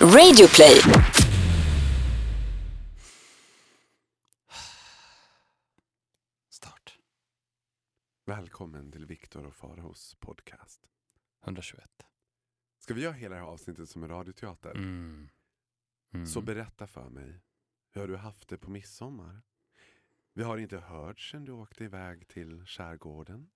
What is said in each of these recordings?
Radioplay. Start. Välkommen till Viktor och Farahos podcast. 121. Ska vi göra hela det här avsnittet som en radioteater? Mm. Mm. Så berätta för mig, hur har du haft det på midsommar? Vi har inte hört sen du åkte iväg till skärgården.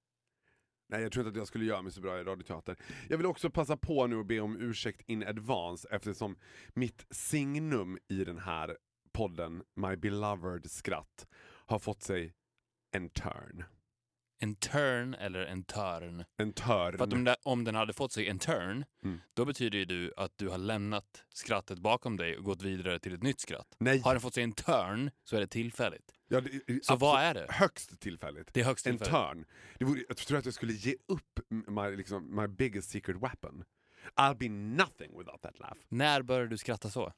Nej, jag tror inte att jag skulle göra mig så bra i radioteater. Jag vill också passa på nu och be om ursäkt in advance eftersom mitt signum i den här podden, My Beloved Skratt, har fått sig en turn. En turn eller en törn. En törn. För att om, det, om den hade fått sig en turn, Mm. då betyder ju du att du har lämnat skrattet bakom dig och gått vidare till ett nytt skratt. Nej, Har den fått sig en turn så är det tillfälligt. Ja, det, Så vad är det? Högst tillfälligt. Det är högst En tillfälligt. törn. Det vore, jag tror att jag skulle ge upp my, liksom, my biggest secret weapon. I'll be nothing without that laugh. När började du skratta så?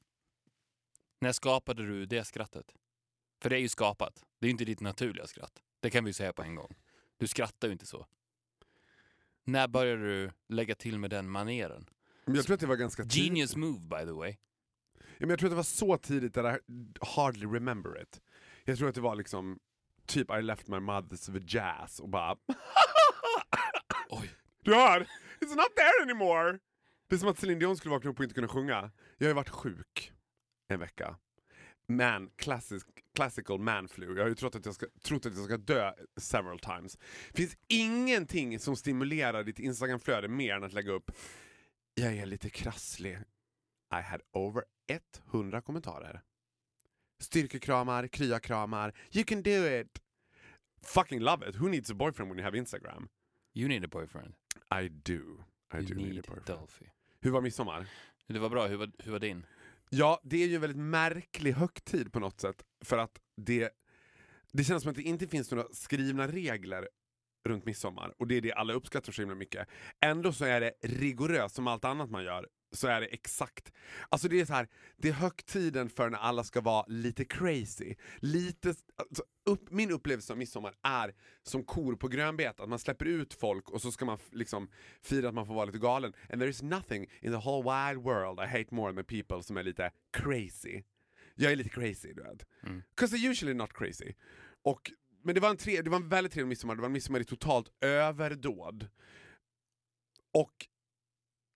När skapade du det skrattet? För det är ju skapat. Det är ju inte ditt naturliga skratt. Det kan vi ju säga på en gång. Du skrattar ju inte så. När började du lägga till med den maneren? Men jag tror att det var ganska tidigt. Genius move by the way. Ja, men jag tror att det var så tidigt att I hardly remember it. Jag tror att det var liksom typ I left my mother's with jazz och bara Oj. Du hör! It's not there anymore! Det är som att Celine Dion skulle vakna upp och inte kunna sjunga. Jag har ju varit sjuk en vecka. Man, classic, classical man flu. Jag har ju trott att jag, ska, trott att jag ska dö several times. Finns ingenting som stimulerar ditt Instagramflöde mer än att lägga upp Jag är lite krasslig. I had over 100 kommentarer. Styrkekramar, kryakramar, you can do it! Fucking love it! Who needs a boyfriend when you have Instagram? You need a boyfriend. I do. I you do need, need a boyfriend. Dolphy. Hur var midsommar? Det var bra. Hur var, hur var din? Ja, det är ju en väldigt märklig högtid på något sätt. För att det, det känns som att det inte finns några skrivna regler runt midsommar. Och det är det alla uppskattar så himla mycket. Ändå så är det rigoröst som allt annat man gör. Så är det exakt. Alltså det är så här, det är högtiden för när alla ska vara lite crazy. Lite, alltså upp, min upplevelse av midsommar är som kor på grönbete. Att man släpper ut folk och så ska man liksom fira att man får vara lite galen. And there is nothing in the whole wide world I hate more than people som är lite crazy. Jag är lite crazy, du vet. Mm. 'Cause they're usually not crazy. Och, men det var, en tre, det var en väldigt trevlig midsommar, det var en midsommar i totalt överdåd. Och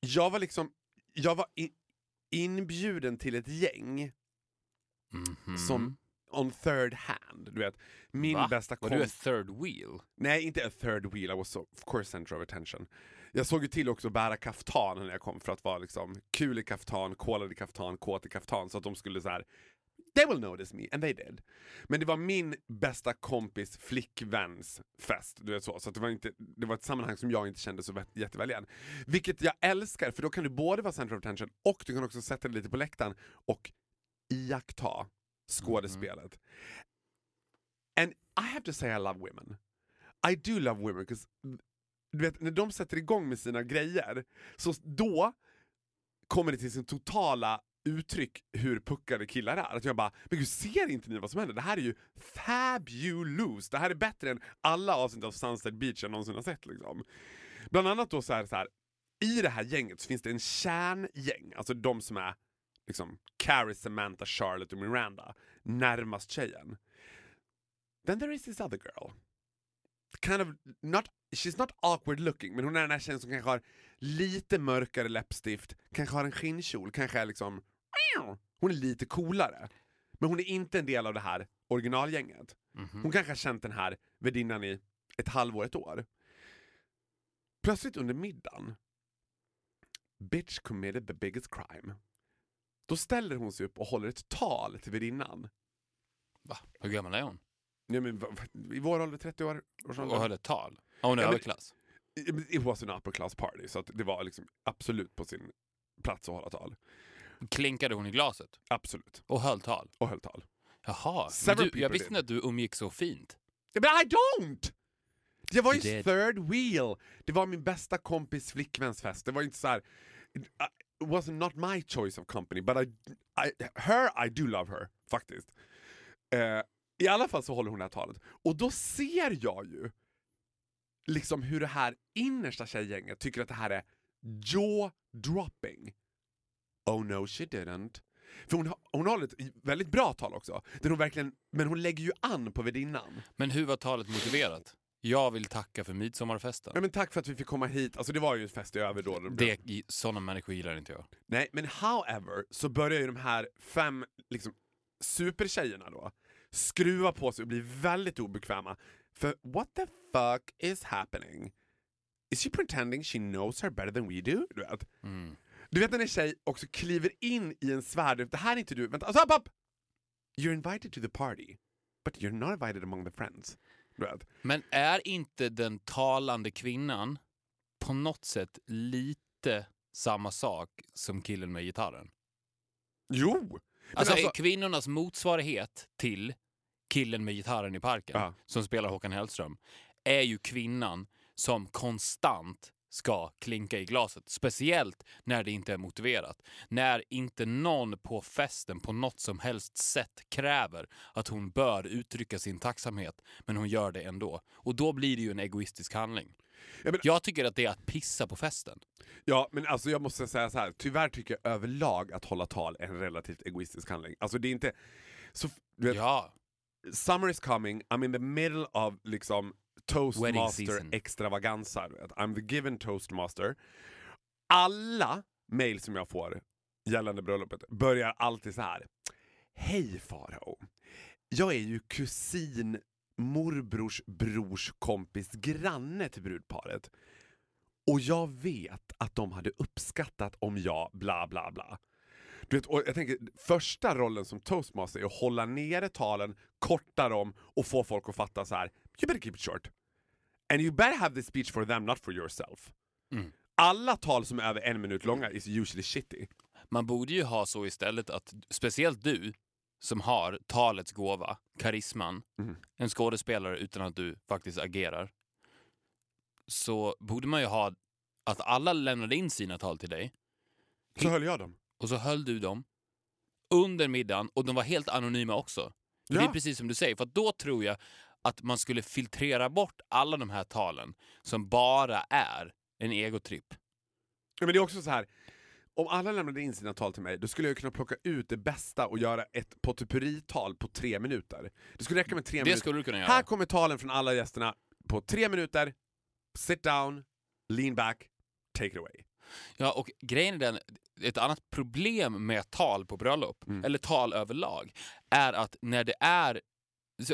jag var liksom, jag var i, inbjuden till ett gäng Mhm. som on third hand. Du vet, min Va? bästa Var du kompis... ett third wheel? Nej, inte a third wheel, I was of course center of attention. Jag såg ju till också att bära kaftan när jag kom för att vara liksom kul i kaftan, kolad i kaftan, kåt i kaftan så att de skulle så här. They will notice me, and they did. Men det var min bästa kompis flickväns fest, du vet så. Så det, var inte, det var ett sammanhang som jag inte kände så vä- jätteväl igen. Vilket jag älskar, för då kan du både vara center of attention och du kan också sätta dig lite på läktaren och iaktta skådespelet. And I have to say I love women. I do love women, 'cause, du vet, när de sätter igång med sina grejer, så då kommer det till sin totala uttryck hur puckade killar är. Att jag bara, men gud ser inte ni vad som händer? Det här är ju fabulous! Det här är bättre än alla avsnitt av Sunset Beach jag någonsin har sett. Liksom. Bland annat då så här, så här, i det här gänget så finns det en kärngäng, alltså de som är liksom Carrie, Samantha, Charlotte och Miranda, närmast tjejen. Then there is this other girl. Kind of, not, she's not awkward looking, men hon är den här tjejen som kanske har lite mörkare läppstift, kanske har en skinnkjol, kanske är liksom... Hon är lite coolare. Men hon är inte en del av det här originalgänget. Mhm. Hon kanske har känt den här värdinnan i ett halvår, ett år. Plötsligt under middagen, bitch committed the biggest crime. Då ställer hon sig upp och håller ett tal till värdinnan. Va? Hur gammal är hon? Ja, men, I vår ålder, 30 år. Och höll ett tal? Hon är Ja, men- överklass? It was an upper class party, så det var liksom absolut på sin plats att hålla tal. Klinkade hon i glaset? Absolut. Och höll tal? Och höll tal. Jaha, men du, jag visste inte att du umgick så fint. Men I don't! Det var ju did. third wheel. Det var min bästa kompis flickväns fest. Det var inte så här. It was not my choice of company, but I, I, her, I do love her, faktiskt. Eh, I alla fall så håller hon det här talet. Och då ser jag ju liksom hur det här innersta tjejgänget tycker att det här är jaw-dropping. Oh no she didn't. För hon, har- hon håller ett väldigt bra tal också. Där hon verkligen, men hon lägger ju an på värdinnan. Men hur var talet motiverat? Jag vill tacka för midsommarfesten. Ja, men tack för att vi fick komma hit. Alltså det var ju fest i överdåd. Det, sådana människor gillar inte jag. Nej, men however så börjar ju de här fem liksom, supertjejerna då skruva på sig och bli väldigt obekväma. För what the fuck is happening? Is she pretending she knows her better than we do? Du vet, Mm. du vet när en tjej också kliver in i en svärd, det här är inte du, vänta, alltså, upp, upp! You're invited to the party, but you're not invited among the friends. Du vet. Men är inte den talande kvinnan på något sätt lite samma sak som killen med gitarren? Jo! Alltså, alltså- kvinnornas motsvarighet till killen med gitarren i parken, Ja. som spelar Håkan Hellström, är ju kvinnan som konstant ska klinka i glaset. Speciellt när det inte är motiverat. När inte någon på festen på något som helst sätt kräver att hon bör uttrycka sin tacksamhet, men hon gör det ändå. Och då blir det ju en egoistisk handling. Ja, men- Jag tycker att det är att pissa på festen. Ja, men alltså jag måste säga så här. tyvärr tycker jag överlag att hålla tal är en relativt egoistisk handling. Alltså det är inte... Så, vet, Ja, Summer is coming, I'm in the middle of liksom toastmaster extravaganza. I'm the given toastmaster. Alla mail som jag får gällande bröllopet börjar alltid så här. Hej Farao. Jag är ju kusin morbrors brors kompis granne till brudparet. Och jag vet att de hade uppskattat om jag bla bla bla. Du vet, och jag tänker, första rollen som toastmaster är att hålla nere talen, korta dem och få folk att fatta så här. You better keep it short. And you better have this speech for them, not for yourself. Mm. Alla tal som är över en minut långa is usually shitty. Man borde ju ha så istället att, speciellt du, som har talets gåva, karisman, Mhm. en skådespelare utan att du faktiskt agerar, så borde man ju ha att alla lämnade in sina tal till dig Så höll jag dem. Och så höll du dem under middagen och de var helt anonyma också. För Det Ja. är precis som du säger, för då tror jag att man skulle filtrera bort alla de här talen som bara är en egotripp. Ja, men det är också så här. Om alla lämnade in sina tal till mig, då skulle jag kunna plocka ut det bästa och göra ett potpurri-tal på tre minuter. Det skulle räcka med tre Det minuter. skulle du kunna göra. Här kommer talen från alla gästerna på tre minuter. Sit down, lean back, take it away. Ja, och grejen är den, ett annat problem med tal på bröllop, Mm. eller tal överlag, är att när det är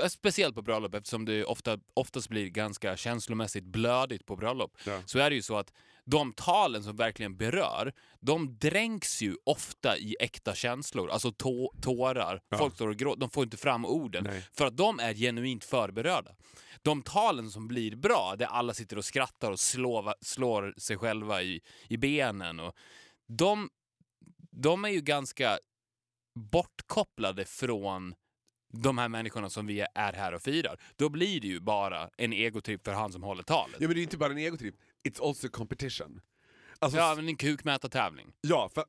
Speciellt på bröllop eftersom det ofta, oftast blir ganska känslomässigt blödigt på bröllop. Ja. Så är det ju så att de talen som verkligen berör, de dränks ju ofta i äkta känslor. Alltså tå, tårar, Ja. folk står och gråter, de får inte fram orden. Nej. För att de är genuint förberörda. De talen som blir bra, där alla sitter och skrattar och slår, slår sig själva i, i benen, och de, de är ju ganska bortkopplade från de här människorna som vi är här och firar. Då blir det ju bara en egotripp för han som håller talet. Ja men det är inte bara en egotripp, it's also competition. Alltså, Ja, men en kukmätartävling. ja, för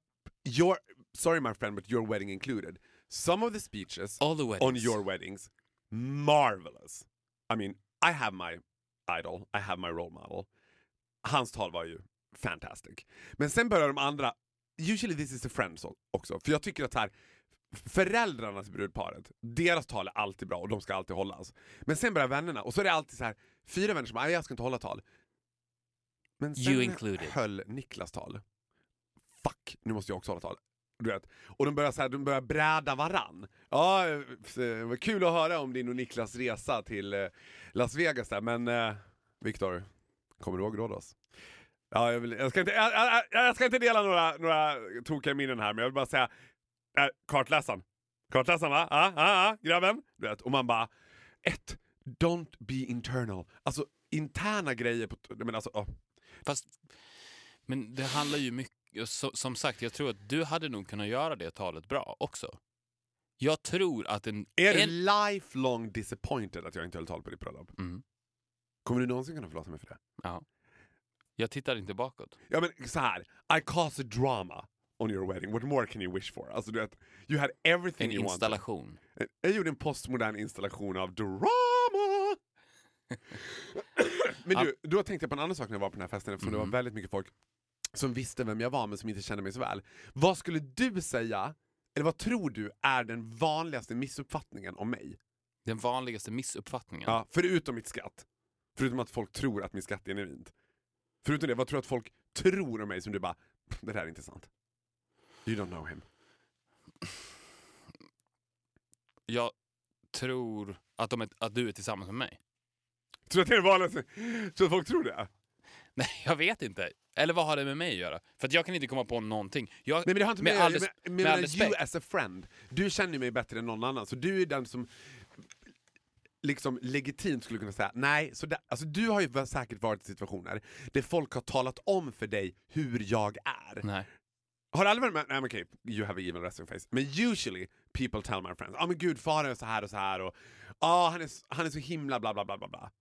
your, sorry my friend but your wedding included. Some of the speeches All the weddings. on your weddings, marvelous. I mean, I have my idol, I have my role model. Hans tal var ju fantastic. Men sen börjar de andra, usually this is the friends också, för jag tycker att här, föräldrarna till brudparet, deras tal är alltid bra och de ska alltid hållas. Men sen börjar vännerna, och så är det alltid så här fyra vänner som bara, "Nej, jag ska inte hålla tal. Men You sen included. höll Niklas tal. Fuck, nu måste jag också hålla tal. Du vet. Och de börjar, så här, de börjar bräda varann. Ja, eh, var kul att höra om din och Niklas resa till eh, Las Vegas där, men eh, Viktor, kommer du ihåg Rhodos? Ja, jag, vill, jag, ska inte, jag, jag, jag ska inte dela några, några tokiga minnen här, men jag vill bara säga, äh, kartläsaren. Kartläsaren va? Ja, ja, ja, grabben. Du vet, och man bara, ett, don't be internal. Alltså interna grejer på... Men alltså, oh. Fast, men det handlar ju mycket, så, som sagt, jag tror att du hade nog kunnat göra det talet bra också. Jag tror att en... Är du en lifelong disappointed att jag inte höll tal på ditt bröllop? mm, Kommer du någonsin kunna förlåta mig för det? ja. Jag tittar inte bakåt. Ja men så här. I caused drama on your wedding. What more can you wish for? Alltså du vet, you had everything En you installation. wanted. Jag gjorde en postmodern installation av drama! men du, då tänkte jag på en annan sak när jag var på den här festen eftersom det var Mhm. väldigt mycket folk. som visste vem jag var men som inte kände mig så väl. Vad skulle du säga, eller vad tror du är den vanligaste missuppfattningen om mig? Den vanligaste missuppfattningen. Ja, förutom mitt skratt. Förutom att folk tror att mitt skratt är genuint. Förutom det, vad tror du att folk tror om mig som du bara, det där är inte sant? You don't know him. Jag tror att, de är, att du är tillsammans med mig. Tror du att det är du att folk tror det? Nej, jag vet inte. Eller vad har det med mig att göra? För att jag kan inte komma på någonting. Jag, Nej men det har inte med med, all med, med, med all med you respekt. as a friend. Du känner mig bättre än någon annan, så du är den som liksom legitimt skulle kunna säga nej, så där, alltså du har ju säkert varit i situationer där folk har talat om för dig hur jag är. Nej. Har aldrig varit med? Nej men okej, you have a evil resting face. Men usually people tell my friends, ja ah, men gud far är så här och så här och ah, han, är, han är så himla bla bla bla bla bla.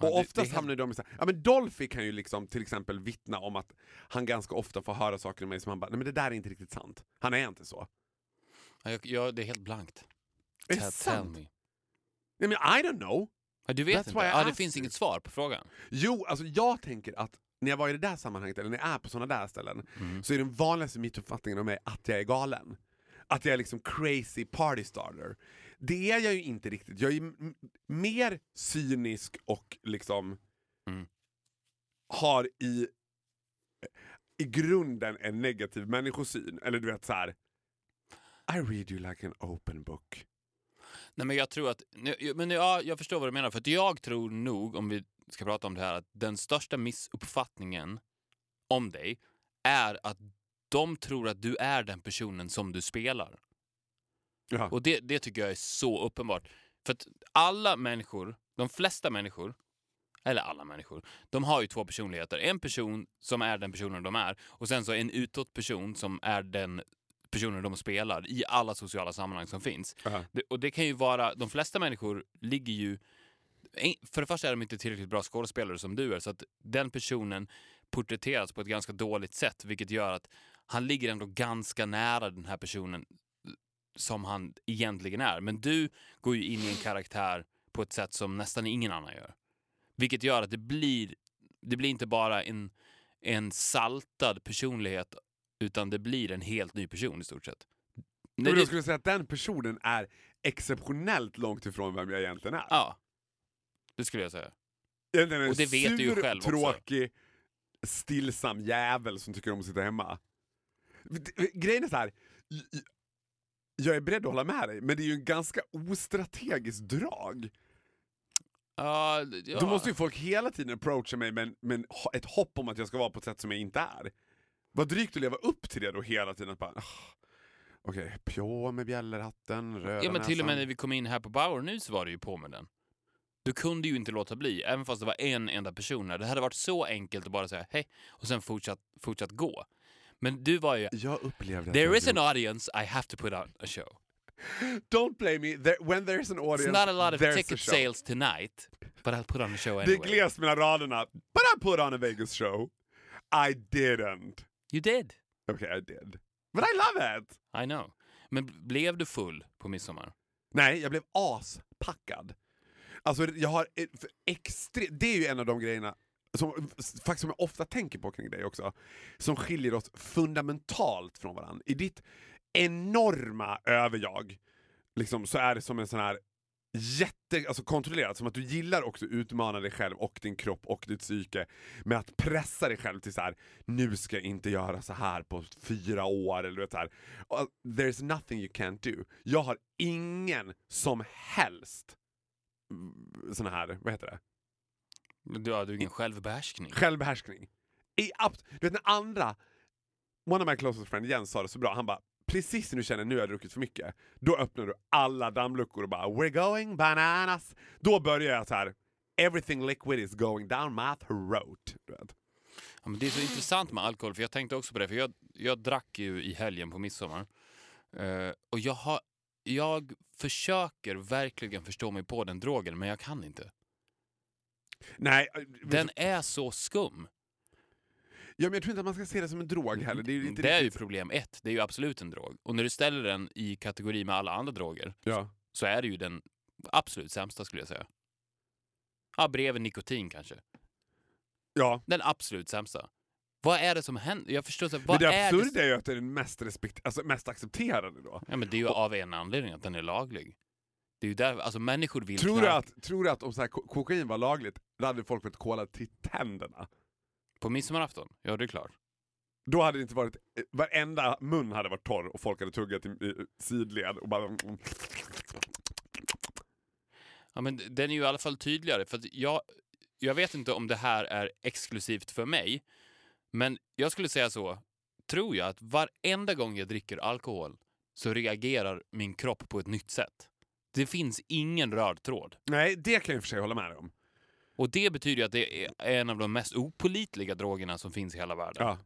Ja, Och det- oftast det är helt- hamnar de i så här, ja men Dolphy kan ju liksom till exempel vittna om att han ganska ofta får höra saker om mig som han bara, nej men det där är inte riktigt sant. Han är inte så. Ja, Jag, jag, det är helt blankt. Är det sant? me. Nej men I don't know. Ja, du vet That's inte? Ja, det finns inget svar på frågan. Jo, alltså jag tänker att när jag var i det där sammanhanget, eller när jag är på sådana där ställen, Mm. så är den vanligaste mittuppfattningen om mig att jag är galen. Att jag är liksom crazy party starter. Det är jag ju inte riktigt. Jag är mer cynisk och liksom Mm. har i, i grunden en negativ människosyn. Eller du vet så här. I read you like an open book. Nej, men jag tror att... Men ja, jag förstår vad du menar. För jag tror nog, om vi ska prata om det här, att den största missuppfattningen om dig är att de tror att du är den personen som du spelar. Ja. Och det, det tycker jag är så uppenbart. För att alla människor, de flesta människor, eller alla människor, de har ju två personligheter. En person som är den personen de är och sen så en utåt person som är den personen de spelar i alla sociala sammanhang som finns. Ja. Det, och det kan ju vara, de flesta människor ligger ju... För det första är de inte tillräckligt bra skådespelare som du är, så att den personen porträtteras på ett ganska dåligt sätt, vilket gör att han ligger ändå ganska nära den här personen som han egentligen är. Men du går ju in i en karaktär på ett sätt som nästan ingen annan gör. Vilket gör att det blir, det blir inte bara en, en saltad personlighet, utan det blir en helt ny person i stort sett. När jag skulle säga att den personen är exceptionellt långt ifrån vem jag egentligen är. ja, det skulle jag säga. Egentligen en Och det vet du ju sur, själv också. tråkig, stillsam jävel som tycker om att sitta hemma. Grejen är så här. jag är beredd att hålla med dig, men det är ju en ganska ostrategiskt drag. Ja, ja. Då måste ju folk hela tiden approacha mig med, med ett hopp om att jag ska vara på ett sätt som jag inte är. Vad drygt att leva upp till det då hela tiden. Bara, ah, Okej, pjå med bjällerhatten, röda Ja men till och med näsan. när vi kom in här på Bauer nu så var det ju på med den. Du kunde ju inte låta bli, även fast det var en enda person där. Det hade varit så enkelt att bara säga hej och sen fortsatt, fortsatt gå. Men du var ju Jag upplevde There is an audience, I have to put on a show. Don't blame me, there, when there's an It's audience, not a lot of there's a ticket sales tonight, but I'll put on a show Det är anyway. glest mellan raderna. But I put on a Vegas show. I didn't. You did, Okay, I did. But I love it! I know. Men blev du full på midsommar? Nej, jag blev aspackad. Alltså jag har eh, extre- det är ju en av de grejerna som, faktiskt som jag ofta tänker på kring dig också, som skiljer oss fundamentalt från varandra. I ditt enorma överjag liksom, så är det som en sån här jätte, alltså kontrollerat, som att du gillar också att utmana dig själv och din kropp och ditt psyke med att pressa dig själv till så här. nu ska jag inte göra så här på fyra år, eller du vet så här. Uh, there's nothing you can't do. Jag har ingen som helst mm, sån här, vad heter det? Du ju ingen självbehärskning. Självbehärskning. I du vet när andra, one of my closest friends Jens sa det så bra, han bara precis när du känner nu har jag druckit för mycket, då öppnar du alla dammluckor och bara we're going bananas. Då börjar jag så här. everything liquid is going down my throat. Ja, men det är så intressant med alkohol, för jag tänkte också på det, för jag, jag drack ju i helgen på midsommar. Eh, och jag, har, jag försöker verkligen förstå mig på den drogen, men jag kan inte. Nej, äh, Den är så skum. ja, men jag tror inte att man ska se det som en drog heller. Det är ju inte det är ju problem ett, det är ju absolut en drog. Och när du ställer den i kategori med alla andra droger, Ja. så är det ju den absolut sämsta skulle jag säga. Ja, bredvid nikotin kanske. ja, Den absolut sämsta. Vad är det som händer? Jag förstår. Men Vad det är absurda är ju att det är den mest, respekt, alltså mest accepterade då. Ja, men det är ju av en anledning att den är laglig. Det är ju där, alltså människor vill Tror du, att, tror du att om så här, ko- kokain var lagligt, då hade folk fått kola till tänderna? På midsommarafton? Ja, det är klart. Då hade det inte varit, eh, varenda mun hade varit torr och folk hade tuggat i, sidled och bara... Ja, men den är ju i alla fall tydligare. För jag, jag vet inte om det här är exklusivt för mig, men jag skulle säga så, tror jag att varenda gång jag dricker alkohol så reagerar min kropp på ett nytt sätt. Det finns ingen röd tråd. Nej, det kan jag i och för sig hålla med om. Och det betyder ju att det är en av de mest opolitliga drogerna som finns i hela världen. Ja.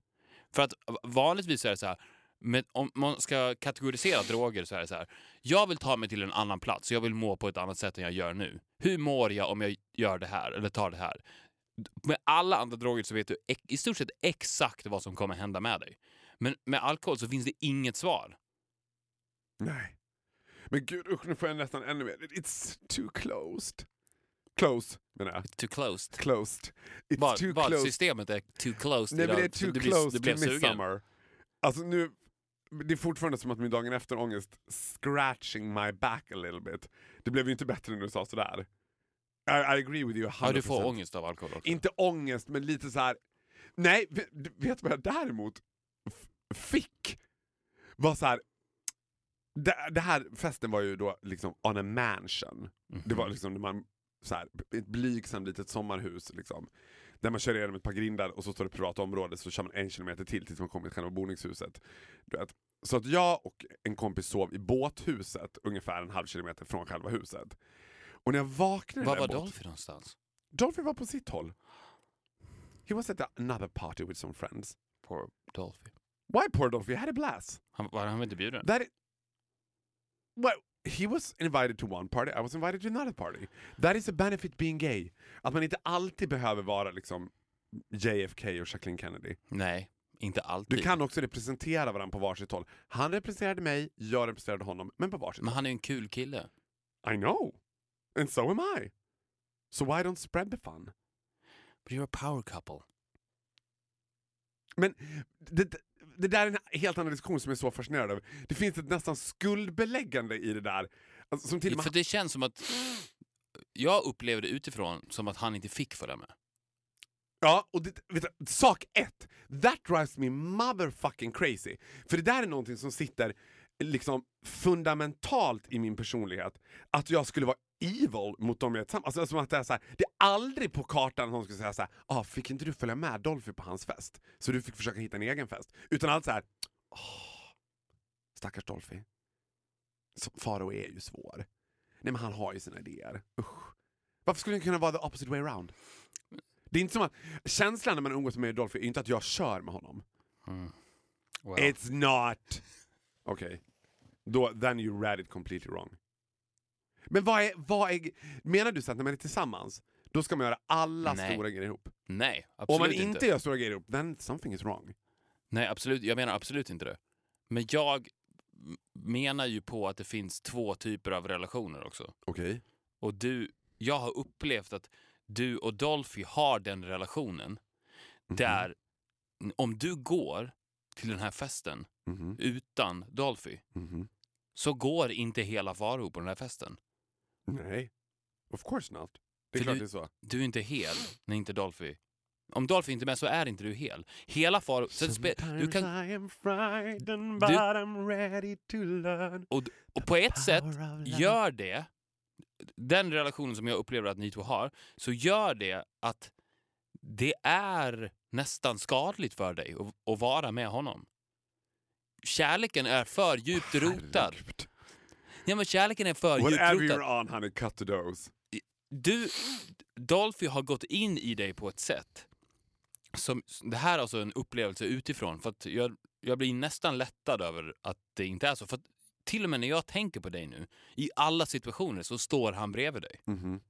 För att vanligtvis är det så här, med, om man ska kategorisera droger så är det så här. Jag vill ta mig till en annan plats, jag vill må på ett annat sätt än jag gör nu. Hur mår jag om jag gör det här eller tar det här? Med alla andra droger så vet du i stort sett exakt vad som kommer hända med dig. Men med alkohol så finns det inget svar. Nej. Men gud usch, nu får jag nästan ännu mer. It's too closed. Close, menar jag. Too closed. Closed. It's Vad, too vad close. systemet är too closed Nej idag, det är too du blir- to sugen. midsummer. Alltså nu, det är fortfarande som att min dagen efter ångest scratching my back a little bit. Det blev ju inte bättre när du sa sådär. I, I agree with you 100%. Ja, du får ångest av alkohol också. Inte ångest, men lite så här. Nej, vet, du vad jag däremot fick? Var så här. Det, det här festen var ju då liksom on a mansion. Det var liksom när man, så här, ett blygsamt litet sommarhus liksom. Där man kör igenom ett par grindar och så står det privat område så kör man en kilometer till tills man kommer till själva boningshuset. Du vet. Så att jag och en kompis sov i båthuset ungefär en halv kilometer från själva huset. Och när jag vaknade Var där var båt- Dolphy någonstans? Dolphy var på sitt håll. He was at another party with some friends. Poor Dolphy. Why poor Dolphy? I had a blast. Han, var han inte bjuden? That well, he was invited to one party, I was invited to another party. That is a benefit being gay. Att man inte alltid behöver vara liksom JFK och Jacqueline Kennedy. Nej, inte alltid. Du kan också representera varandra på varsitt håll. Han representerade mig, jag representerade honom, men på varsitt Men håll. han är ju en kul kille. I know! And so am I. So why don't spread the fun? But you're a power couple. Men det, det där är en helt annan diskussion som jag är så fascinerad av. Det finns ett nästan skuldbeläggande i det där. Alltså, som till För det känns som att... Jag upplever det utifrån som att han inte fick följa med. Ja, och det, du, sak ett. That drives me motherfucking crazy. För det där är någonting som sitter liksom fundamentalt i min personlighet. Att jag skulle vara evil mot dem jag är tillsammans. Alltså, som att det, är så här, det är aldrig på kartan att någon skulle säga så här, ah, fick inte du följa med Dolphy på hans fest? Så du fick försöka hitta en egen fest. Utan allt så här, åh, stackars Dolphy. Faro är ju svår. Nej men han har ju sina idéer. Usch. Varför skulle det kunna vara the opposite way around? Det är inte som att, känslan när man umgås med Dolphy är inte att jag kör med honom. Mm. Well, It's not! Okej. Då, then you read it completely wrong. Men vad är, vad är, menar du så att när man är tillsammans, då ska man göra alla Nej. stora grejer ihop? nej, absolut Om man inte, gör stora grejer ihop, then something is wrong. Nej, absolut. Jag menar absolut inte det. Men jag menar ju på att det finns två typer av relationer också. Okej. Och du, jag har upplevt att du och Dolphy har den relationen Mhm. där om du går till den här festen Mhm. utan Dolphy Mhm. så går inte hela Faro på den här festen. Nej. Of course not. Det är För klart du- det är så. Du är inte hel när inte Dolphy... Om Dolphy inte är med så är inte du hel. Hela Faro... Du kan, I am frightened Du- but I'm ready to learn. och, och på ett sätt gör det, den relationen som jag upplever att ni två har, så gör det att det är nästan skadligt för dig att, att vara med honom. Kärleken är för djupt rotad. Herregud. Ja, men kärleken är för Whatever you're on honey, cut the dose. Du, Dolphy har gått in i dig på ett sätt som, det här är alltså en upplevelse utifrån, för att jag, jag blir nästan lättad över att det inte är så. För att till och med när jag tänker på dig nu, i alla situationer så står han bredvid dig. Mhm.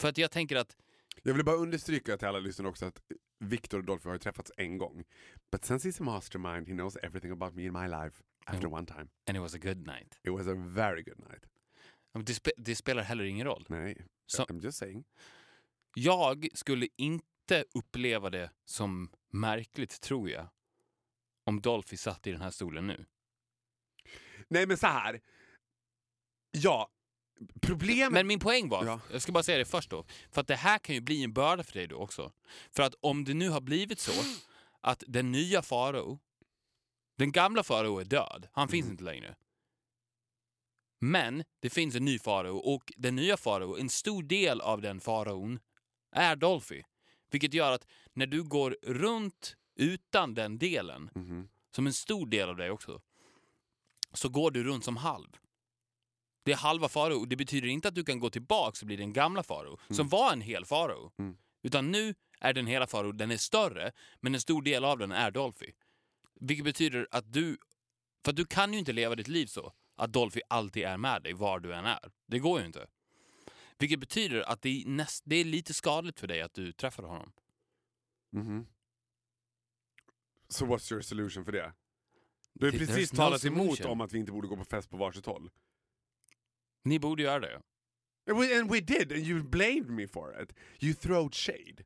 För att jag tänker att, Jag vill bara understryka till alla lyssnare också att Victor och Dolphy har ju träffats en gång. But since he's a mastermind he knows everything about me in my life after Mm. one time. and it was a good night. It was a very good night. Det, spe, det spelar heller ingen roll. Nej, Så- I'm just saying. Jag skulle inte uppleva det som märkligt, tror jag, om Dolphy satt i den här stolen nu. Nej men så här. Ja, problemet... Men min poäng var, Ja. jag ska bara säga det först då, för att det här kan ju bli en börda för dig då också. För att om det nu har blivit så att den nya farao, den gamla farao är död, han finns Mm. inte längre. Men det finns en ny farao och den nya farao, en stor del av den faraon är Dolphy. Vilket gör att när du går runt utan den delen, Mhm. som en stor del av dig också, så går du runt som halv. Det är halva farao. Det betyder inte att du kan gå tillbaka och bli den gamla farao, som var en hel farao. Mm. Utan nu är den hela farao, den är större, men en stor del av den är Dolphy. Vilket betyder att du, för att du kan ju inte leva ditt liv så, att Dolphy alltid är med dig var du än är. Det går ju inte. Vilket betyder att det är, näst, det är lite skadligt för dig att du träffar honom. Mhm. Så what's your solution för det? Du har precis no talat emot solution. om att vi inte borde gå på fest på varsitt håll. Ni borde göra det. And we, and we did, and you blamed me for it. You throwed shade.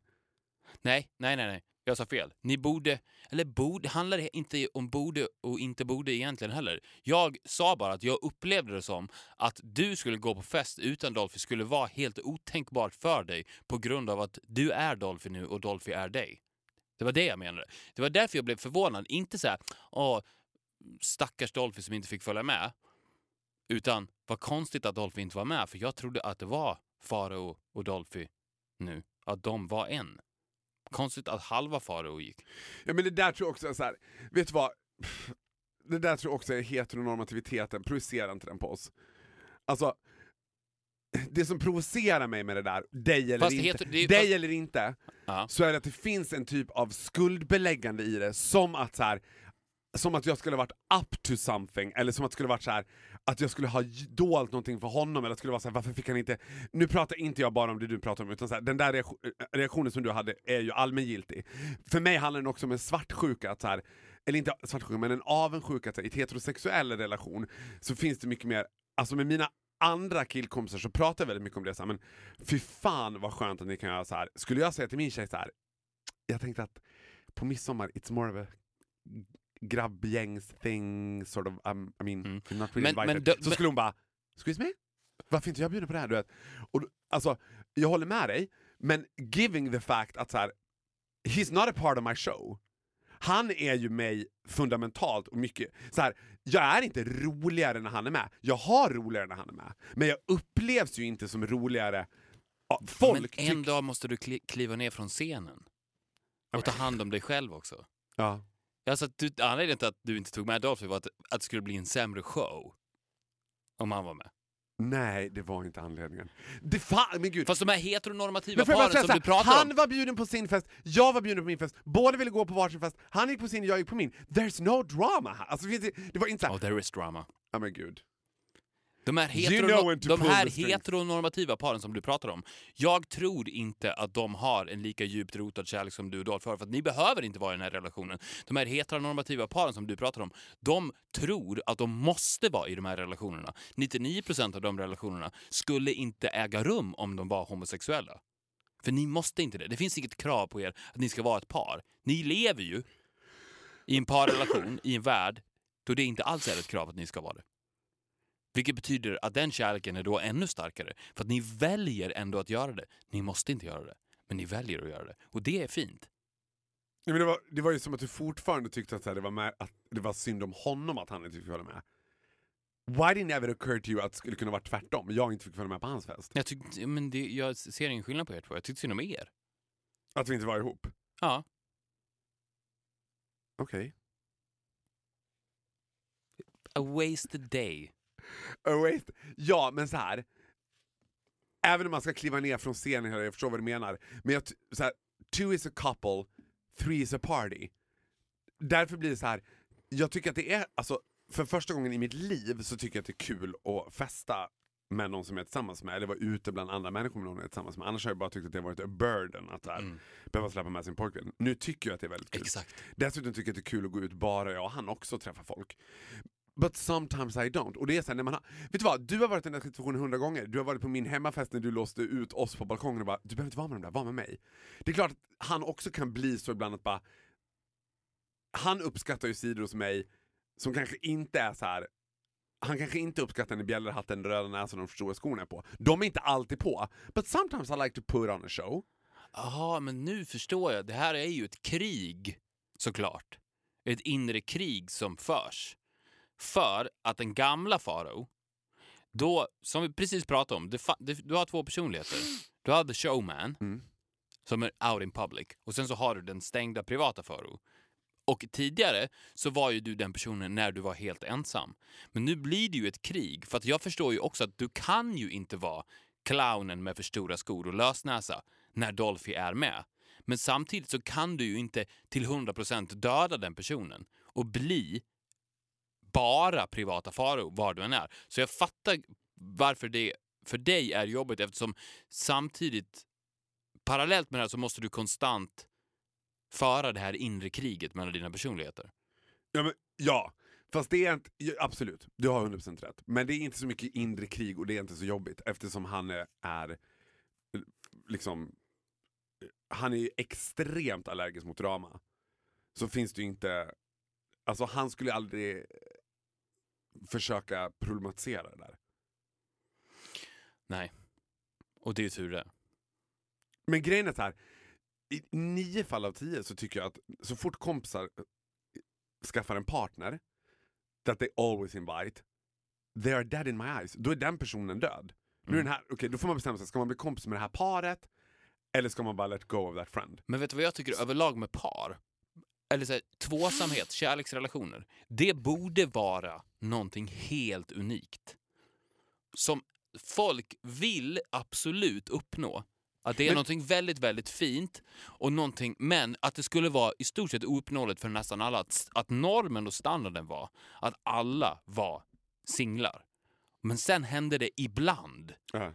Nej, nej, nej, nej. Jag sa fel. Ni borde, eller borde, handlar det inte om borde och inte borde egentligen heller. Jag sa bara att jag upplevde det som att du skulle gå på fest utan Dolphy skulle vara helt otänkbart för dig på grund av att du är Dolphy nu och Dolphy är dig. Det var det jag menade. Det var därför jag blev förvånad. Inte så här, åh, stackars Dolphy som inte fick följa med. Utan, vad konstigt att Dolphy inte var med, för jag trodde att det var Farao och Dolphy nu. Att de var en. Konstigt att halva Farao gick. Ja men det där tror jag också är så här. vet du vad? Det där tror jag också är heteronormativiteten, projicerar inte den på oss? Alltså, det som provocerar mig med det där, dig eller Fast inte, heter- det dig fast- eller inte, Ja. så är det att det finns en typ av skuldbeläggande i det, som att så här, som att jag skulle ha varit up to something, eller som att det skulle varit så här, att jag skulle ha dolt någonting för honom, eller att skulle vara såhär, varför fick han inte... Nu pratar inte jag bara om det du pratar om, utan så här, den där reaktion, eh, reaktionen som du hade är ju allmängiltig. För mig handlar den också om en svartsjuka, att så här, eller inte svartsjuka, men en avundsjuka, att så här, i ett heterosexuell relation så finns det mycket mer, alltså med mina andra killkompisar så pratar jag väldigt mycket om det, så här, men fy fan vad skönt att ni kan göra så här. Skulle jag säga till min tjej så här, jag tänkte att på midsommar, it's more of a grabbgängs thing, sort of, um, I mean, Mm. you're not really Men- men invited. dö- så skulle hon bara, excuse me? Varför inte jag bjuden på det här? Du vet? Och, alltså, jag håller med dig, men giving the fact att så här, he's not a part of my show. Han är ju mig fundamentalt och mycket, så här, jag är inte roligare när han är med. Jag har roligare när han är med. Men jag upplevs ju inte som roligare. Folk Men en dag måste du kli kliva ner från scenen. Och ta hand om dig själv också. Ja. Alltså du, anledningen till att du inte tog med Dolphy var att, att det skulle bli en sämre show. Om han var med. Nej, det var inte anledningen. Det fan, men gud. Fast de här heteronormativa paren som du pratar han om. var bjuden på sin fest, jag var bjuden på min fest, båda ville gå på varsin fest, han gick på sin, jag gick på min. There's no drama här. Alltså, det var inte såhär, Oh, there is drama. ja men gud. De här, You heterono- know de här heteronormativa paren som du pratar om, jag tror inte att de har en lika djupt rotad kärlek som du och Dolph har, för att ni behöver inte vara i den här relationen. De här heteronormativa paren som du pratar om, de tror att de måste vara i de här relationerna. 99% av de relationerna skulle inte äga rum om de var homosexuella. För ni måste inte det. Det finns inget krav på er att ni ska vara ett par. Ni lever ju i en parrelation, i en värld, då det inte alls är ett krav att ni ska vara det. Vilket betyder att den kärleken är då ännu starkare. För att ni väljer ändå att göra det. Ni måste inte göra det, men ni väljer att göra det. Och det är fint. Ja, men det, var, det var ju som att du fortfarande tyckte att, här, det, var med, att det var synd om honom att han inte fick följa med. Why didn't it ever occur to you att det skulle kunna vara tvärtom? Jag inte fick följa med på hans fest. Jag, tyckte, men det, jag ser ingen skillnad på er två. Jag tyckte synd om er. Att vi inte var ihop. Ja. Okej. A wasted day. Oh, wait. Ja, men så här. Även om man ska kliva ner från scenen, jag förstår vad du menar. Men jag, så här, two is a couple, three is a party. Därför blir det så här. jag tycker att det är, alltså för första gången i mitt liv så tycker jag att det är kul att festa med någon som jag är tillsammans med, eller vara ute bland andra människor med någon jag är tillsammans med. Annars har jag bara tyckt att det har varit a burden att här, Mm. behöva släppa med sin pojkvän. Nu tycker jag att det är väldigt kul. Exakt. Dessutom tycker jag att det är kul att gå ut bara jag och han också träffa folk. But sometimes I don't. Och det är så här, när man har, vet du vad? Du har varit i den här situationen hundra gånger. Du har varit på min hemmafest när du låste ut oss på balkongen och bara “du behöver inte vara med dem där, var med mig”. Det är klart att han också kan bli så ibland att bara han uppskattar ju sidor hos mig som kanske inte är så här. Han kanske inte uppskattar när bjällerhatten, röda näsan och de stora skorna är på. De är inte alltid på. But sometimes I like to put on a show. Jaha, men nu förstår jag. Det här är ju ett krig, såklart. Ett inre krig som förs. För att den gamla Farao, då, som vi precis pratade om, det, du har två personligheter. Du har the showman, Mm. som är out in public, och sen så har du den stängda privata Farao. Och tidigare så var ju du den personen när du var helt ensam. Men nu blir det ju ett krig, för att jag förstår ju också att du kan ju inte vara clownen med för stora skor och lösnäsa när Dolphy är med. Men samtidigt så kan du ju inte till 100% döda den personen och bli bara privata faror var du än är. Så jag fattar varför det för dig är jobbigt eftersom samtidigt parallellt med det här så måste du konstant föra det här inre kriget mellan dina personligheter. Ja, men, ja. fast det är inte, absolut, du har 100% rätt. Men det är inte så mycket inre krig och det är inte så jobbigt eftersom han är, är liksom, han är ju extremt allergisk mot drama. Så finns det ju inte, alltså han skulle aldrig försöka problematisera det där. Nej. Och det är tur det. Men grejen är så här, i nio fall av tio så tycker jag att så fort kompisar eh, skaffar en partner, that they always invite, they are dead in my eyes. Då är den personen död. Nu Mm. den här, okay, då får man bestämma sig, ska man bli kompis med det här paret? Eller ska man bara let go of that friend? Men vet du vad jag tycker överlag med par? Eller så här, tvåsamhet, kärleksrelationer. Det borde vara någonting helt unikt. Som folk vill absolut uppnå. Att det är Men- någonting väldigt, väldigt fint, och någonting, men att det skulle vara i stort sett ouppnåeligt för nästan alla. Att, att normen och standarden var att alla var singlar. Men sen hände det ibland Ja.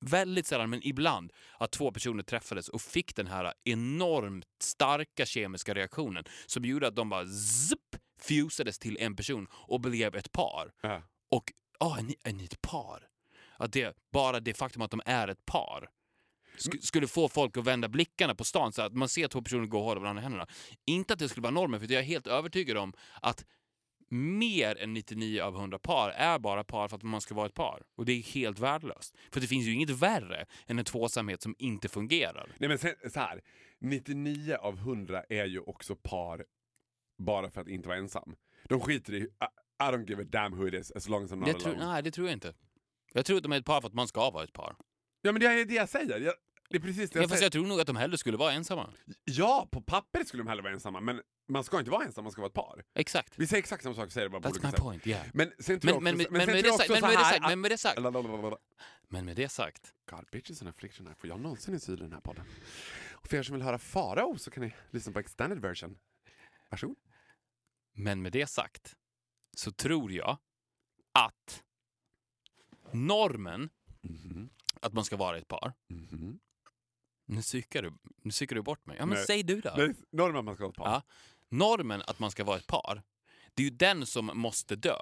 väldigt sällan, men ibland, att två personer träffades och fick den här enormt starka kemiska reaktionen som gjorde att de bara zipp, fusades till en person och blev ett par. Ja. Och, ja, är, ni, är ni ett par? Att det, bara det faktum att de är ett par sk- skulle få folk att vända blickarna på stan så att man ser två personer gå och hålla varandra i händerna. Inte att det skulle vara normen, för jag är helt övertygad om att mer än 99 av 100 par är bara par för att man ska vara ett par. Och det är helt värdelöst. För det finns ju inget värre än en tvåsamhet som inte fungerar. Nej men så här, 99 av 100 är ju också par bara för att inte vara ensam. De skiter i, I, don't give a damn who it is as long as I'm not tror, alone. nej, det tror jag inte. Jag tror att de är ett par för att man ska vara ett par. Ja men det är det jag säger. Jag, det är precis det Ja, jag fast säger. jag tror nog att de hellre skulle vara ensamma. Ja, på pappret skulle de hellre vara ensamma, men man ska inte vara ensam, man ska vara ett par. Exakt. Vi säger exakt samma sak, säger det bara på That's olika my sätt. point, yeah. Men sen tror Men, jag också, men, med det jag sagt, också men, med det här sagt, att- men med det sagt, Lalalala. men med det sagt. God, bitches and affliction här. Får jag någonsin en syl i den här podden? Och för er som vill höra Farao så kan ni lyssna på extended version. Varsågod. Men med det sagt så tror jag att normen Mhm, att man ska vara ett par. mhm. Nu psykar du, nu psykar du bort mig. Ja, men Nej. säg du då. Nej, normen att man ska ha ett par. Ja. Normen att man ska vara ett par, det är ju den som måste dö.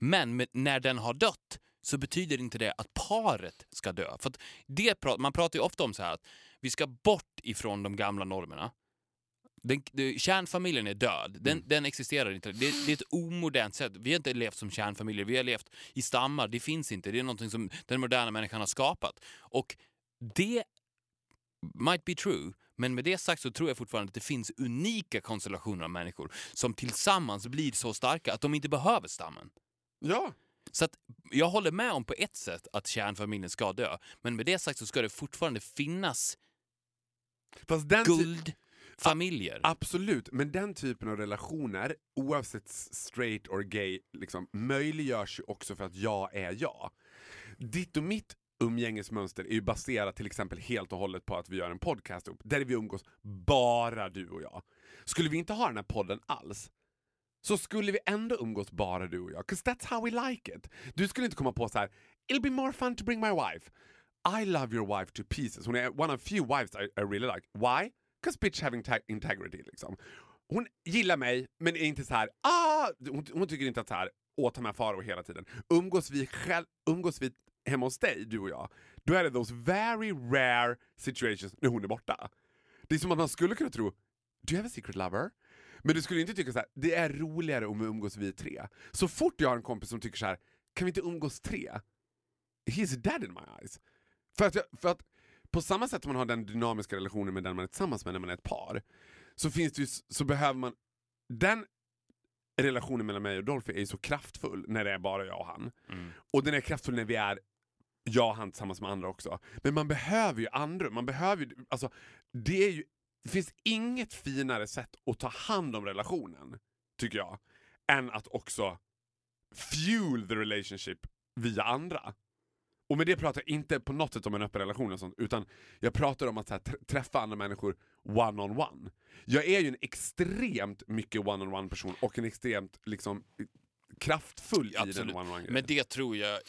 Men med, när den har dött så betyder inte det att paret ska dö. För det, man pratar ju ofta om så här att vi ska bort ifrån de gamla normerna. Den, det, kärnfamiljen är död. Den, Mm. den existerar inte. Det, det är ett omodernt sätt. Vi har inte levt som kärnfamiljer. Vi har levt i stammar. Det finns inte. Det är någonting som den moderna människan har skapat. Och det might be true, men med det sagt så tror jag fortfarande att det finns unika konstellationer av människor som tillsammans blir så starka att de inte behöver stammen. Ja. Så att jag håller med om på ett sätt att kärnfamiljen ska dö, men med det sagt så ska det fortfarande finnas Fast den guldfamiljer. Absolut, men den typen av relationer, oavsett straight or gay, liksom, möjliggörs ju också för att jag är jag. Ditt och mitt umgängesmönster är ju baserat till exempel helt och hållet på att vi gör en podcast ihop, där vi umgås bara du och jag. Skulle vi inte ha den här podden alls, så skulle vi ändå umgås bara du och jag. 'Cause that's how we like it. Du skulle inte komma på så här: it'll be more fun to bring my wife. I love your wife to pieces. Hon är one of few wives I, I really like. Why? 'Cause bitch have integrity liksom. Hon gillar mig, men är inte så här. ah! Hon, hon tycker inte att så här, åh ta med Faro hela tiden. Umgås vi, själv, umgås vi hemma hos dig, du och jag, då är det those very rare situations när hon är borta. Det är som att man skulle kunna tro, do you have a secret lover? Men du skulle inte tycka så här, det är roligare om vi umgås vi tre. Så fort jag har en kompis som tycker så här, kan vi inte umgås tre? He's dead in my eyes. För att, jag, för att på samma sätt som man har den dynamiska relationen med den man är tillsammans med när man är ett par, så, finns det ju, så behöver man... Den relationen mellan mig och Dolphy är ju så kraftfull när det är bara jag och han. Mm. Och den är kraftfull när vi är och han tillsammans med andra också. Men man behöver ju andra. Man behöver ju, alltså, det, är ju, det finns inget finare sätt att ta hand om relationen, tycker jag, än att också fuel the relationship via andra. Och med det pratar jag inte på något sätt om en öppen relation och sånt, utan jag pratar om att här, tr- träffa andra människor one-on-one. Jag är ju en extremt mycket one-on-one person och en extremt liksom kraftfull i den Absolut. one-on-one grejen. Men det tror jag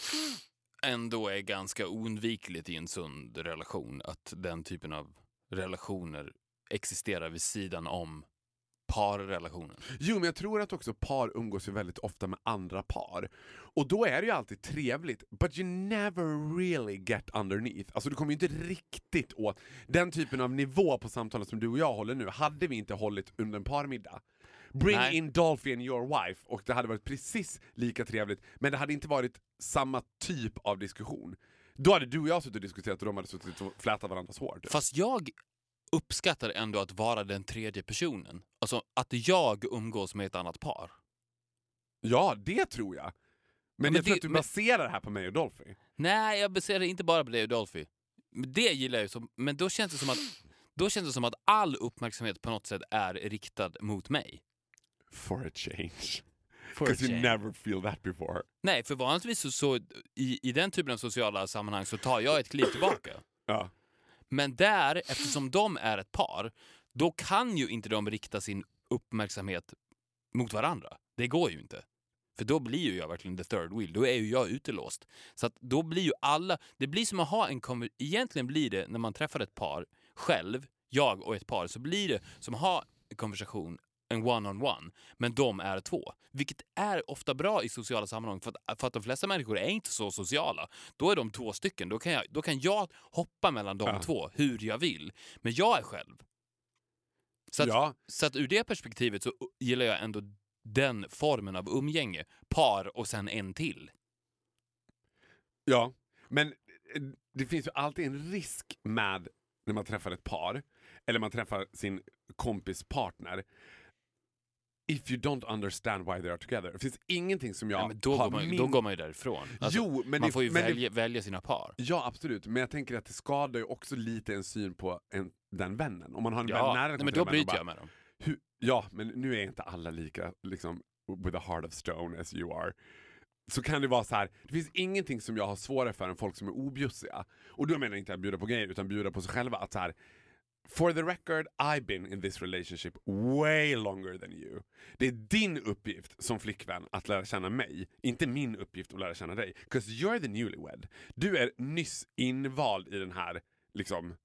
ändå är ganska oundvikligt i en sund relation. Att den typen av relationer existerar vid sidan om parrelationen. Jo, men jag tror att också par umgås ju väldigt ofta med andra par. Och då är det ju alltid trevligt, but you never really get underneath. Alltså du kommer ju inte riktigt åt den typen av nivå på samtalet som du och jag håller nu, hade vi inte hållit under en parmiddag. Bring Nej. in Dolphy and your wife och det hade varit precis lika trevligt, men det hade inte varit samma typ av diskussion. Då hade du och jag suttit och diskuterat och de hade suttit och flätat varandras hår. typ. Fast jag uppskattar ändå att vara den tredje personen. Alltså att jag umgås med ett annat par. Ja, det tror jag. Men, men jag tror det- att du men- baserar det här på mig och Dolphy. Nej, jag baserar det inte bara på det och Dolphy. Det gillar jag ju, men då känns det som att då känns det som att all uppmärksamhet på något sätt är riktad mot mig. For a change. Because you never feel that before. Nej, för vanligtvis så, så i, i den typen av sociala sammanhang så tar jag ett kliv tillbaka. Ja. Men där, eftersom de är ett par, då kan ju inte de rikta sin uppmärksamhet mot varandra. Det går ju inte. För då blir ju jag verkligen the third wheel. Då är ju jag utelåst. Så att då blir ju alla... Det blir som att ha en Egentligen blir det, när man träffar ett par själv, jag och ett par, så blir det som att ha en konversation, en one-on-one, men de är två. Vilket är ofta bra i sociala sammanhang, för att, för att de flesta människor är inte så sociala. Då är de två stycken. Då kan jag, då kan jag hoppa mellan de Ja. två hur jag vill. Men jag är själv. Så att, ja, så att ur det perspektivet så gillar jag ändå den formen av umgänge. Par och sen en till. ja. Men eh, det finns ju alltid en risk med när man träffar ett par, eller man träffar sin kompis partner. If you don't understand why they are together. Det finns ingenting som jag Ja, men då, har går man, min... då går man ju därifrån. Alltså, jo, men man det, får ju men det- välja, välja sina par. Ja, absolut. Men jag tänker att det skadar ju också lite en syn på en, den vännen. Om man har en vän Ja, nära nej, men då vän bryter bara, jag med dem. Hur, ja, men nu är inte alla lika liksom, with a heart of stone as you are. Så kan det vara så här, det finns ingenting som jag har svårare för än folk som är objussiga. Och då menar jag inte att bjuda på grejer, utan bjuda på sig själva. Att så här, For the record, I've been in this relationship way longer than you. Det är din uppgift som flickvän att lära känna mig, inte min uppgift att lära känna dig. 'Cause you're the newlywed. Du är nyss invald i den här, liksom,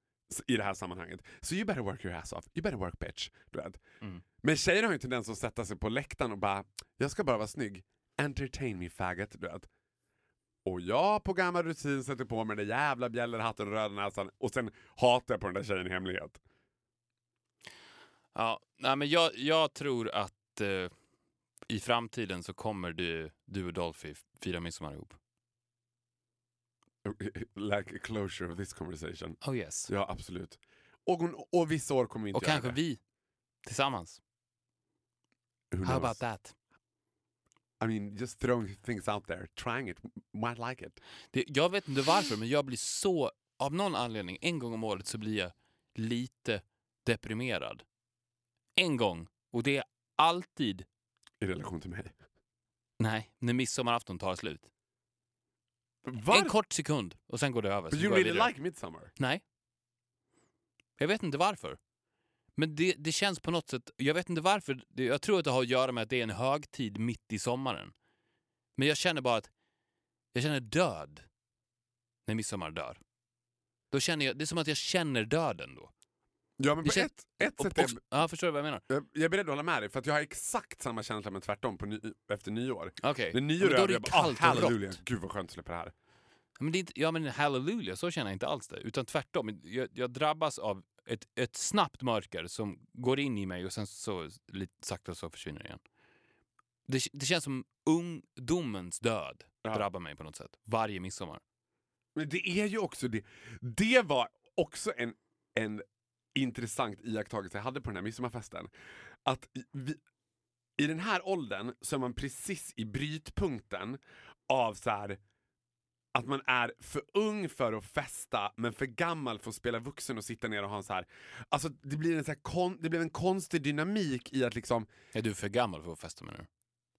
i det här sammanhanget. So you better work your ass off. You better work bitch. Du vet. Mm. Men tjejer har ju en tendens att sätta sig på läktaren och bara, jag ska bara vara snygg. Entertain me faggot, du vet. Och jag på gammal rutin sätter på mig den där jävla bjällerhatten och röda näsan och sen hatar jag på den där tjejen i hemlighet. Ja, nej, men jag, jag tror att eh, i framtiden så kommer du, du och Dolphy fira midsommar ihop. like a closure of this conversation. Oh yes. Ja, absolut. Och, hon- och vissa år kommer vi inte Och göra kanske det. vi tillsammans. Who How knows? about that? I mean, just throwing things out there. Trying it. Might like it. Det, jag vet inte varför, men jag blir så... Av någon anledning, en gång om året så blir jag lite deprimerad. En gång. Och det är alltid, I relation till mig. nej, när midsommarafton tar slut. Var? En kort sekund och sen går det över. But you really like Midsummer? Nej. Jag vet inte varför. Men det, det känns på något sätt... Jag vet inte varför. Jag tror att det har att göra med att det är en högtid mitt i sommaren. Men jag känner bara att jag känner död när midsommar dör. Då känner jag, det är som att jag känner döden då. Ja, men på känns- ett, ett Och, sätt är och, ja, förstår du vad jag menar? jag, jag är beredd att hålla med dig, för att jag har exakt samma känsla men tvärtom på ny, efter nyår. Okej. När Ja, nyår men är är jag bara, och halleluja, rått. gud vad skönt att släppa det här. Men det är inte, ja men halleluja, så känner jag inte alls det. Utan tvärtom, jag, jag drabbas av ett, ett snabbt mörker som går in i mig och sen så lite sakta så försvinner det igen. Det, det känns som ungdomens död Ja. drabbar mig på något sätt. Varje midsommar. Men det är ju också det. Det var också en, en intressant iakttagelse jag hade på den här midsommarfesten. Att vi, i den här åldern så är man precis i brytpunkten av så här att man är för ung för att festa men för gammal för att spela vuxen och sitta ner och ha en så här... Alltså det blir en, så här kon, det blir en konstig dynamik i att liksom Är du för gammal för att festa med nu?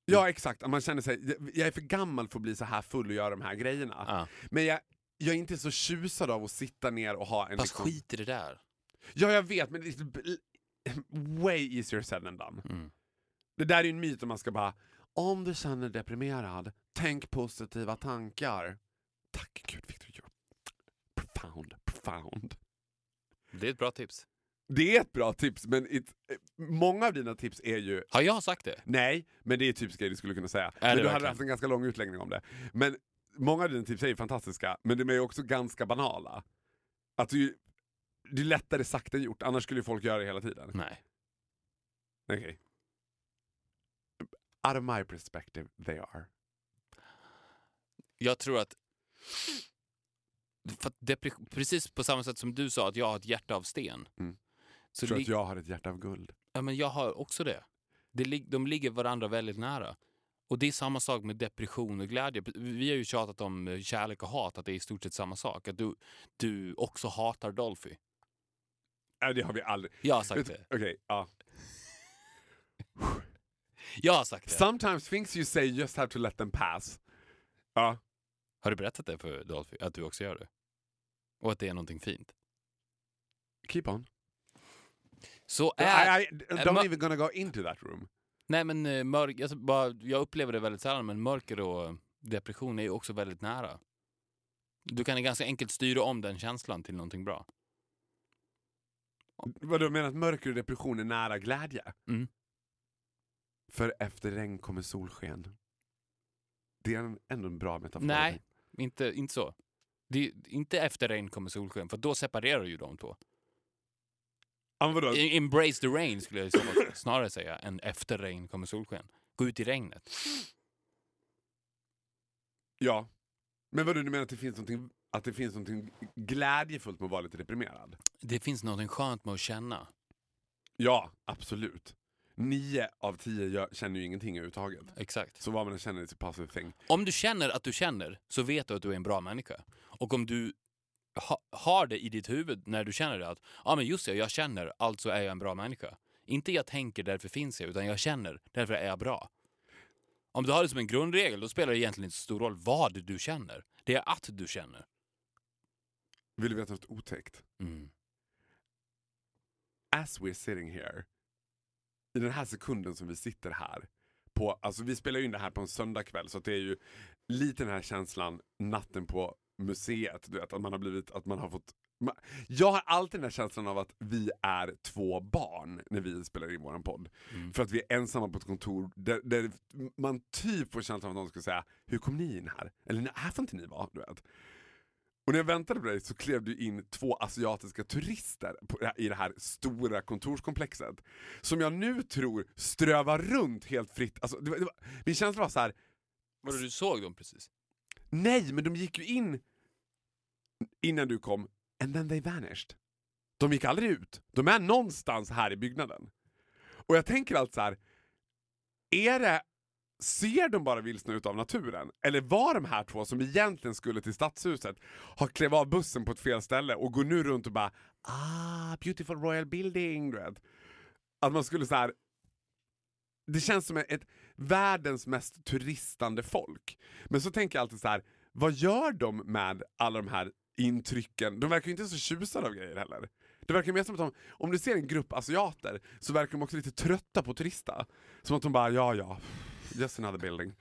Ja exakt, att man känner sig, jag är för gammal för att bli så här full och göra de här grejerna. Ja. Men jag, jag är inte så tjusad av att sitta ner och ha en... Fast liksom- skit i det där. Ja jag vet, men det är b- way easier said than done. Mm. Det där är ju en myt om man ska bara, om du känner deprimerad, tänk positiva tankar. Tack gud Victor, you're profound, profound. Det är ett bra tips. Det är ett bra tips, men it, många av dina tips är ju Har jag sagt det? Nej, men det är typiskt grejer du skulle kunna säga. Är men du hade verkligen? haft en ganska lång utläggning om det. Men många av dina tips är ju fantastiska, men de är ju också ganska banala. Att ju, det är lättare sagt än gjort, annars skulle ju folk göra det hela tiden. Nej. Okej. Out of my perspective, they are. Jag tror att... För precis på samma sätt som du sa att jag har ett hjärta av sten. Mm. Så Jag tror att jag har ett hjärta av guld. ja, men jag har också det. det de ligger varandra väldigt nära. Och det är samma sak med depression och glädje. Vi har ju tjatat om eh, kärlek och hat, att det är i stort sett samma sak. Att du, du också hatar Dolphy. Nej, det har vi aldrig. Jag har sagt det. Okej, ja. Jag har sagt det. Sometimes things you say just have to let them pass. Ja. Har du berättat det för Dolphy? Att du också gör det? Och att det är någonting fint? Keep on. Så är... I, I, don't even gonna go into that room. Nej men eh, mörk, alltså, bara, jag upplever det väldigt sällan, men mörker och depression är ju också väldigt nära. Du kan ganska enkelt styra om den känslan till någonting bra. Vad du menar att mörker och depression är nära glädje? Mm. För efter regn kommer solsken. Det är ändå en bra metafor. Nej. Inte, inte så. Det, inte efter regn kommer solsken, för då separerar ju de två. Embrace the rain skulle jag snarare säga, än efter regn kommer solsken. Gå ut i regnet. Ja. Men vadå, du menar att det finns någonting, att det finns någonting glädjefullt med att vara lite deprimerad? Det finns något skönt med att känna. Ja, absolut. Nio av tio gör, känner ju ingenting överhuvudtaget. Exakt. Så vad man än känner är a positive thing. Om du känner att du känner, så vet du att du är en bra människa. Och om du ha, har det i ditt huvud när du känner det, att ja men just det, jag känner, alltså är jag en bra människa. Inte jag tänker, därför finns jag, utan jag känner, därför är jag bra. Om du har det som en grundregel, då spelar det egentligen inte så stor roll vad du känner. Det är att du känner. Vill du veta något otäckt? Mm. As we're sitting here, i den här sekunden som vi sitter här, på, alltså vi spelar ju in det här på en söndagkväll så det är ju lite den här känslan natten på museet, du vet, att man har blivit, att man har fått jag har alltid den här känslan av att vi är två barn när vi spelar in våran podd. Mm. För att vi är ensamma på ett kontor där, där man typ får känslan av att någon ska säga Hur kom ni in här? Eller "Nej, här får inte ni vara. Du vet. Och när jag väntade på dig så klev du in två asiatiska turister på, i det här stora kontorskomplexet. Som jag nu tror strövar runt helt fritt. Alltså, det var, det var, min känsla var så här. Vadå, du såg dem precis? nej men de gick ju in innan du kom, and then they vanished. De gick aldrig ut. De är någonstans här i byggnaden. Och jag tänker alltså så här. är det Ser de bara vilsna ut av naturen? Eller var de här två som egentligen skulle till stadshuset har klev av bussen på ett fel ställe och går nu runt och bara ah, beautiful royal building, du vet. Att man skulle så här. Det känns som ett världens mest turistande folk. Men så tänker jag alltid så här. vad gör de med alla de här intrycken? De verkar ju inte så tjusade av grejer heller. Det verkar mer som att de, om du ser en grupp asiater så verkar de också lite trötta på att turista. Som att de bara, ja ja, just another building.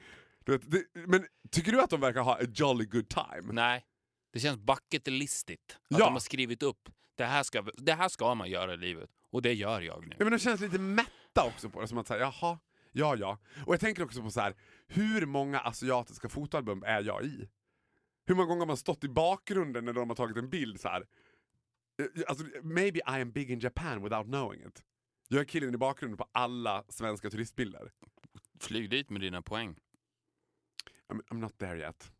Du vet, det, men tycker du att de verkar ha a jolly good time? Nej. Det känns bucket listigt. Att Ja. de har skrivit upp, det här, ska, det här ska man göra i livet. Och det gör jag nu. Ja, men de känns lite mätta också på det, som att säga jaha, ja ja. Och jag tänker också på så här, hur många asiatiska fotoalbum är jag i? Hur många gånger har man stått i bakgrunden när de har tagit en bild så här? Eh, Alltså, maybe I am big in Japan without knowing it. Jag är killen i bakgrunden på alla svenska turistbilder. Flyg dit med dina poäng. I'm, I'm not there yet.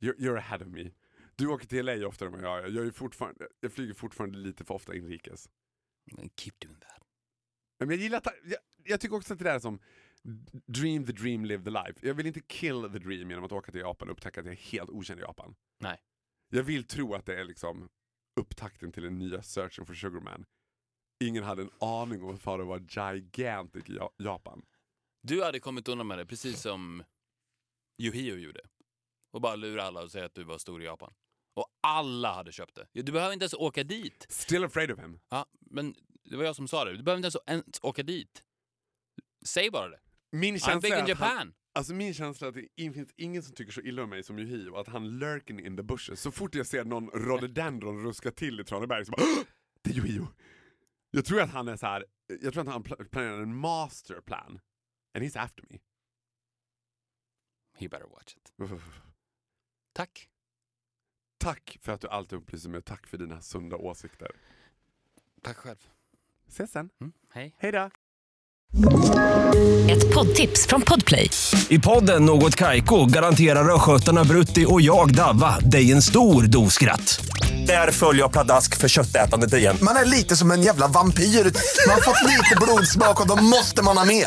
You're, you're ahead of me. Du åker till LA oftare än vad jag gör. Jag, är fortfarande, jag flyger fortfarande lite för ofta inrikes. Keep doing that. Men jag gillar, jag, jag tycker också att det där är som dream the dream, live the life. Jag vill inte kill the dream genom att åka till Japan och upptäcka att jag är helt okänd i Japan. Nej. Jag vill tro att det är liksom upptakten till den nya Searching for Sugar Man. Ingen hade en aning om att det var gigantic i Ja- Japan. Du hade kommit undan med det precis som Yohio gjorde. Och bara lura alla och säga att du var stor i Japan. Och alla hade köpt det. Du behöver inte ens åka dit. Still afraid of him. Ja, men det var jag som sa det. Du behöver inte ens, ens åka dit. Säg bara det. Min I'm big in att han, Japan. alltså min känsla är att det finns ingen som tycker så illa om mig som Yohio, att han lurking in the bushes. Så fort jag ser någon rhododendron ruska till i Traneberg så bara "Åh! Det är Yohio! Jag tror att han är så här. jag tror att han pla- planerar en masterplan. And he's after me. He better watch it. Tack. Tack för att du alltid upplyser mig och tack för dina sunda åsikter. Tack själv. Ses sen. Mm, hej. Hej då! Ett poddtips från Podplay. I podden Något Kaiko garanterar östgötarna Brutti och jag, Davva, dig en stor dos skratt. Där följer jag pladask för köttätandet igen. Man är lite som en jävla vampyr. Man har fått lite blodsmak och då måste man ha mer.